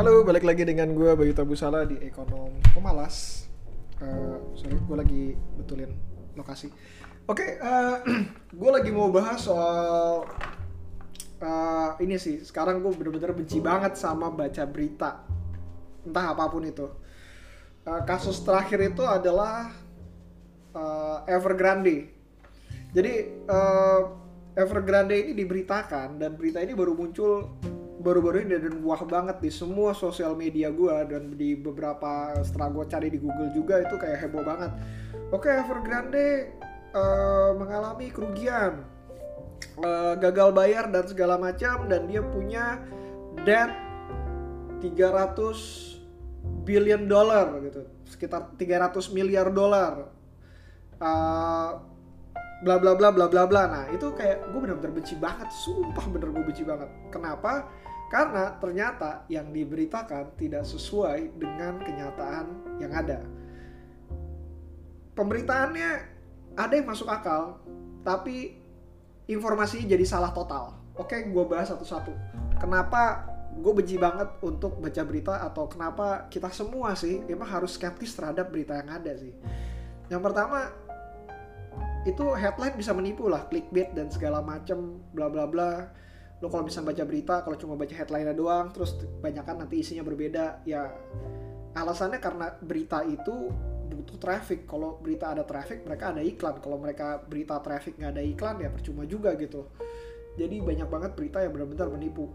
Halo, balik lagi dengan gue Bayu Tabusala di Ekonom Pemalas. Eh, sorry, gue lagi betulin lokasi. Oke, eh, gue lagi mau bahas soal eh, ini sih. Sekarang gue bener-bener benci banget sama baca berita, entah apa pun itu. Eh, kasus terakhir itu adalah eh, Evergrande. Jadi eh, Evergrande ini diberitakan dan berita ini baru muncul baru-baru ini dan wah banget di semua sosial media gue dan di beberapa setelah gue cari di Google juga itu kayak heboh banget. Oke Evergrande eh, mengalami kerugian, eh, gagal bayar dan segala macam dan dia punya debt 300 billion dollar gitu, sekitar 300 miliar dolar. Eh, bla bla bla bla bla bla. Nah itu kayak gue bener-bener benci banget, sumpah bener gue benci banget. Kenapa? Karena ternyata yang diberitakan tidak sesuai dengan kenyataan yang ada. Pemberitaannya ada yang masuk akal, tapi informasinya jadi salah total. Oke, gue bahas satu-satu. Kenapa gue benci banget untuk baca berita atau kenapa kita semua sih emang harus skeptis terhadap berita yang ada sih. Yang pertama, itu headline bisa menipu lah clickbait dan segala macem bla bla bla. Lo kalau bisa baca berita kalau cuma baca headline doang terus kebanyakan nanti isinya berbeda ya alasannya karena berita itu butuh traffic. Kalau berita ada traffic mereka ada iklan. Kalau mereka berita traffic nggak ada iklan ya percuma juga gitu. Jadi banyak banget berita yang benar-benar menipu.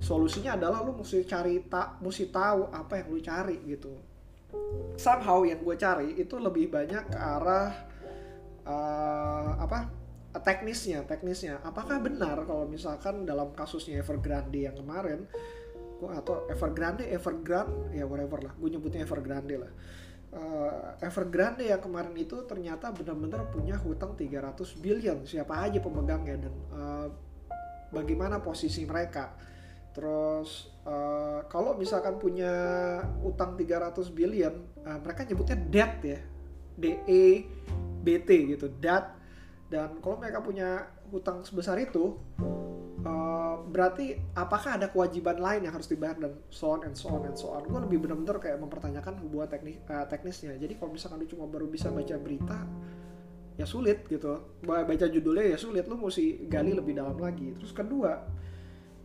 Solusinya adalah lu mesti cari tak mesti tahu apa yang lu cari gitu. Somehow yang gue cari itu lebih banyak ke arah uh, apa teknisnya teknisnya. Apakah benar kalau misalkan dalam kasusnya Evergrande yang kemarin gue atau Evergrande Evergrande ya whatever lah gue nyebutnya Evergrande lah. Uh, Evergrande yang kemarin itu ternyata benar-benar punya hutang 300 billion. Siapa aja pemegangnya dan uh, bagaimana posisi mereka. Terus uh, kalau misalkan punya utang 300 billion uh, mereka nyebutnya debt ya. D E B T gitu debt dan kalau mereka punya hutang sebesar itu uh, berarti apakah ada kewajiban lain yang harus dibayar dan so on and so on and so on? Gue lebih benar-benar kayak mempertanyakan hubungan teknik uh, teknisnya. Jadi kalau misalkan lu cuma baru bisa baca berita ya sulit gitu. Baca judulnya ya sulit lu mesti gali lebih dalam lagi. Terus kedua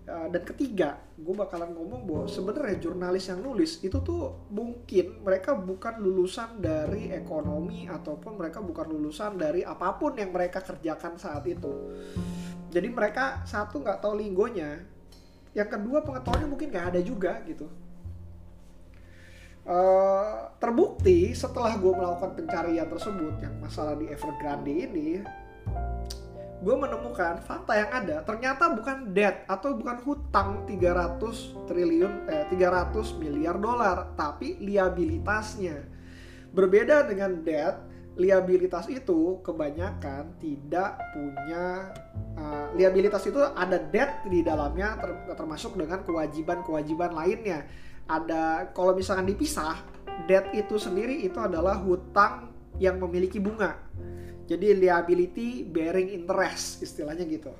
Uh, dan ketiga, gue bakalan ngomong bahwa sebenarnya jurnalis yang nulis itu tuh mungkin mereka bukan lulusan dari ekonomi ataupun mereka bukan lulusan dari apa pun yang mereka kerjakan saat itu. Jadi mereka satu nggak tahu linggonya, yang kedua pengetahuannya mungkin nggak ada juga gitu. Uh, terbukti setelah gue melakukan pencarian tersebut yang masalah di Evergrande ini gue menemukan fakta yang ada ternyata bukan debt atau bukan hutang 300 triliun eh 300 miliar dolar tapi liabilitasnya. Berbeda dengan debt liabilitas itu kebanyakan tidak punya uh, liabilitas itu ada debt di dalamnya ter, termasuk dengan kewajiban-kewajiban lainnya. Ada kalau misalkan dipisah debt itu sendiri itu adalah hutang yang memiliki bunga jadi liability bearing interest istilahnya gitu.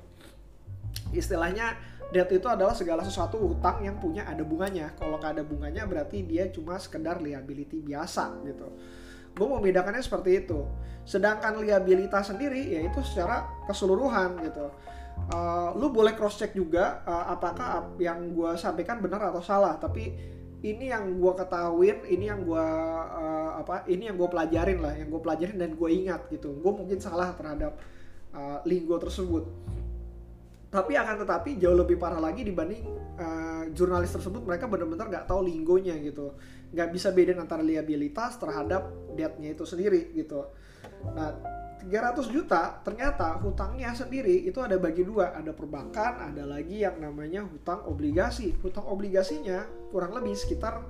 Istilahnya debt itu adalah segala sesuatu hutang yang punya ada bunganya. Kalau nggak ada bunganya berarti dia cuma sekedar liability biasa gitu. Gue mau bedakannya seperti itu. Sedangkan liabilitas sendiri yaitu secara keseluruhan gitu. Uh, lu boleh cross check juga uh, apakah yang gue sampaikan benar atau salah. Tapi ini yang gue ketahuin, ini yang gue uh, apa, ini yang gue pelajarin lah, yang gue pelajarin dan gue ingat gitu. Gue mungkin salah terhadap uh, linggo tersebut. Tapi akan tetapi jauh lebih parah lagi dibanding uh, jurnalis tersebut mereka benar-benar nggak tahu linggonya gitu, nggak bisa bedain antara liabilitas terhadap debt-nya itu sendiri gitu. Nah 300 juta ternyata hutangnya sendiri itu ada bagi dua. Ada perbankan ada lagi yang namanya hutang obligasi. Hutang obligasinya kurang lebih sekitar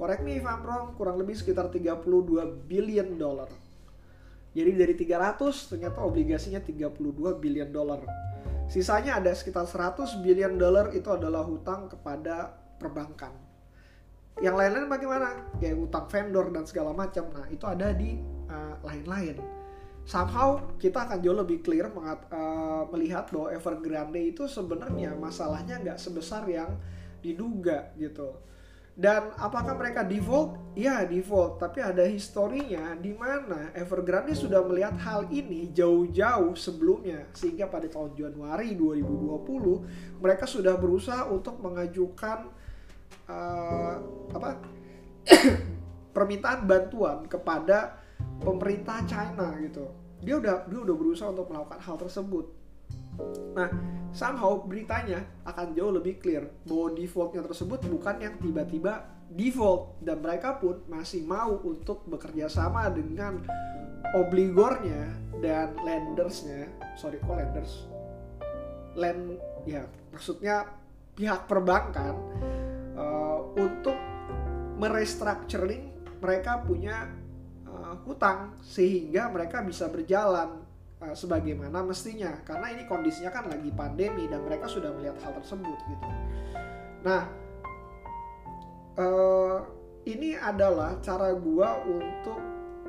correct me if I'm wrong kurang lebih sekitar 32 billion dollar. Jadi dari 300 ternyata obligasinya 32 billion dollar. Sisanya ada sekitar 100 billion dollar itu adalah hutang kepada perbankan. Yang lain-lain bagaimana? Kayak hutang vendor dan segala macam. Nah itu ada di lain-lain. uh, somehow kita akan jauh lebih clear mengat, uh, melihat bahwa Evergrande itu sebenarnya masalahnya nggak sebesar yang diduga gitu. Dan apakah mereka default? Ya default, tapi ada historinya di mana Evergrande sudah melihat hal ini jauh-jauh sebelumnya sehingga pada tahun Januari 2020 mereka sudah berusaha untuk mengajukan uh, apa permintaan bantuan kepada pemerintah China gitu. Dia udah dia udah berusaha untuk melakukan hal tersebut. Nah, somehow beritanya akan jauh lebih clear bahwa defaultnya tersebut bukan yang tiba-tiba default dan mereka pun masih mau untuk bekerja sama dengan obligornya dan lendersnya sorry kok lenders lend ya maksudnya pihak perbankan uh, untuk merestructuring mereka punya uh, hutang sehingga mereka bisa berjalan uh, sebagaimana mestinya. Karena ini kondisinya kan lagi pandemi dan mereka sudah melihat hal tersebut gitu. Nah, uh, ini adalah cara gua untuk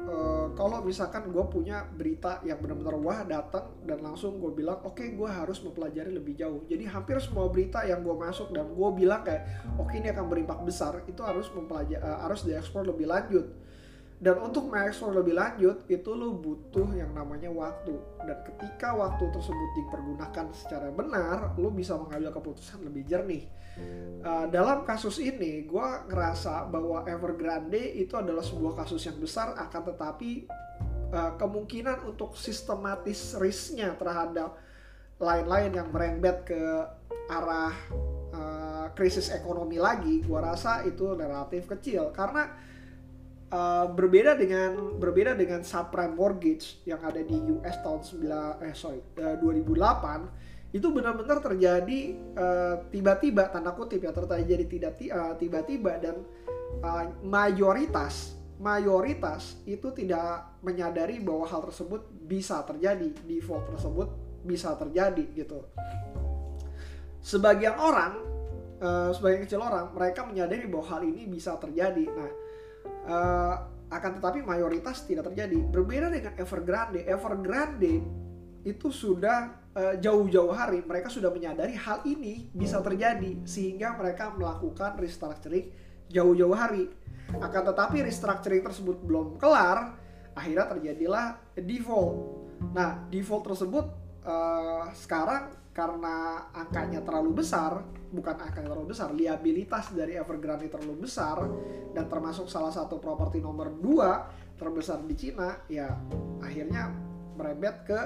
uh, kalau misalkan gue punya berita yang benar-benar wah datang dan langsung gue bilang oke okay, gue harus mempelajari lebih jauh. Jadi hampir semua berita yang gue masuk dan gue bilang kayak oke okay, ini akan berimpak besar itu harus mempelajari uh, harus diekspor lebih lanjut dan untuk mengeksplor lebih lanjut itu lo butuh yang namanya waktu. Dan ketika waktu tersebut dipergunakan secara benar lo bisa mengambil keputusan lebih jernih. Uh, dalam kasus ini gue ngerasa bahwa Evergrande itu adalah sebuah kasus yang besar akan tetapi uh, kemungkinan untuk sistematis risknya terhadap lain-lain yang merembet ke arah uh, krisis ekonomi lagi gue rasa itu relatif kecil. Karena Uh, berbeda dengan berbeda dengan subprime mortgage yang ada di US tahun 9 eh sorry uh, 2008 itu benar-benar terjadi uh, tiba-tiba tanda kutip ya terjadi tidak tiba-tiba dan uh, mayoritas mayoritas itu tidak menyadari bahwa hal tersebut bisa terjadi default tersebut bisa terjadi gitu. Sebagian orang uh, sebagian kecil orang mereka menyadari bahwa hal ini bisa terjadi. Nah uh, akan tetapi mayoritas tidak terjadi. Berbeda dengan Evergrande, Evergrande itu sudah uh, jauh-jauh hari mereka sudah menyadari hal ini bisa terjadi sehingga mereka melakukan restructuring jauh-jauh hari. Akan tetapi restructuring tersebut belum kelar, akhirnya terjadilah default. Nah, default tersebut uh, sekarang karena angkanya terlalu besar, bukan angkanya terlalu besar, liabilitas dari Evergrande terlalu besar dan termasuk salah satu properti nomor dua terbesar di Cina, ya akhirnya merembet ke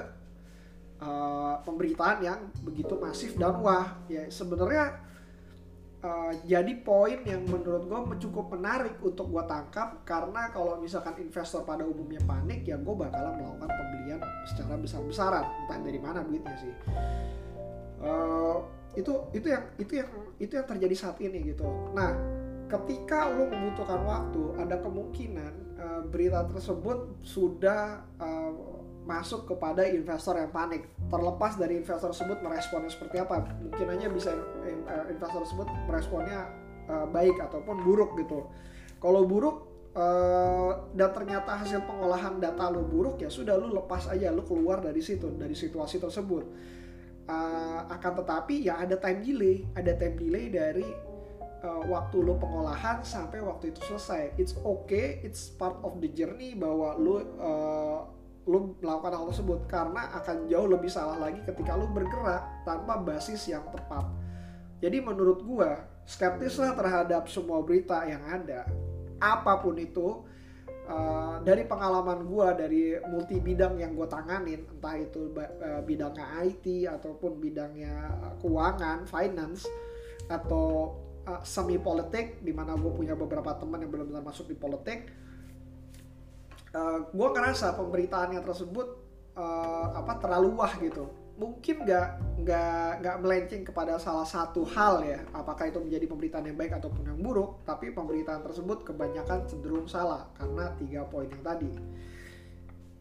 uh, pemberitaan yang begitu masif dan wah. Ya sebenarnya uh, jadi poin yang menurut gue cukup menarik untuk gue tangkap karena kalau misalkan investor pada umumnya panik ya gue bakalan melakukan pembelian secara besar-besaran entah dari mana duitnya sih uh, itu itu yang itu yang itu yang terjadi saat ini gitu. Nah ketika lo membutuhkan waktu ada kemungkinan uh, berita tersebut sudah uh, masuk kepada investor yang panik. Terlepas dari investor tersebut meresponnya seperti apa mungkin aja bisa investor tersebut meresponnya uh, baik ataupun buruk gitu. Kalau buruk uh, dan ternyata hasil pengolahan data lo buruk ya sudah lo lepas aja lo keluar dari situ dari situasi tersebut uh, akan tetapi ya ada time delay. Ada time delay dari uh, waktu lo pengolahan sampai waktu itu selesai. It's okay it's part of the journey bahwa lo uh, lo melakukan hal tersebut karena akan jauh lebih salah lagi ketika lo bergerak tanpa basis yang tepat. Jadi menurut gua skeptislah terhadap semua berita yang ada. Apa pun itu uh, dari pengalaman gue dari multi bidang yang gue tanganin entah itu uh, bidangnya IT ataupun bidangnya keuangan finance atau uh, semi politik di mana gue punya beberapa teman yang benar-benar masuk di politik uh, gue ngerasa pemberitaannya tersebut uh, apa terlalu wah gitu mungkin nggak nggak nggak melenceng kepada salah satu hal ya. Apakah itu menjadi pemberitaan yang baik ataupun yang buruk tapi pemberitaan tersebut kebanyakan cenderung salah karena tiga poin yang tadi.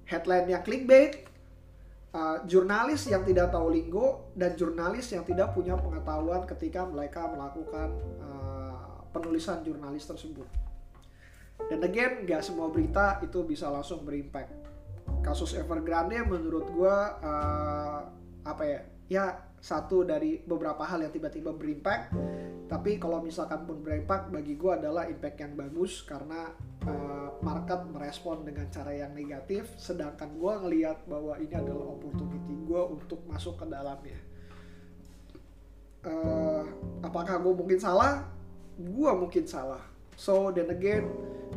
Headline yang clickbait uh, jurnalis yang tidak tahu linggo dan jurnalis yang tidak punya pengetahuan ketika mereka melakukan uh, penulisan jurnalis tersebut. Dan again nggak semua berita itu bisa langsung berimpact. Kasus Evergrande menurut gue uh, apa ya ya satu dari beberapa hal yang tiba-tiba berimpact tapi kalau misalkan pun berimpact bagi gue adalah impact yang bagus karena uh, market merespon dengan cara yang negatif. Sedangkan gue ngelihat bahwa ini adalah opportunity gue untuk masuk ke dalamnya. Uh, apakah gue mungkin salah? Gue mungkin salah. So then again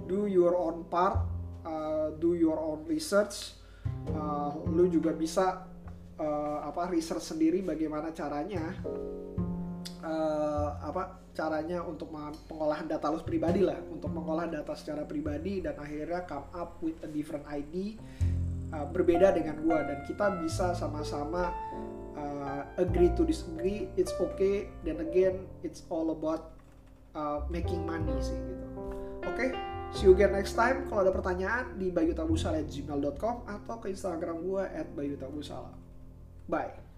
do your own part uh, do your own research. Uh, lu juga bisa uh, apa research sendiri bagaimana caranya uh, apa caranya untuk pengolahan data lu pribadi lah untuk mengolah data secara pribadi dan akhirnya come up with a different ID uh, berbeda dengan gua dan kita bisa sama-sama uh, agree to disagree it's okay then again it's all about uh, making money sih gitu oke okay? See you again next time. Kalau ada pertanyaan di bayutabusala@gmail.com atau ke Instagram gue at bayutabusala. Bye.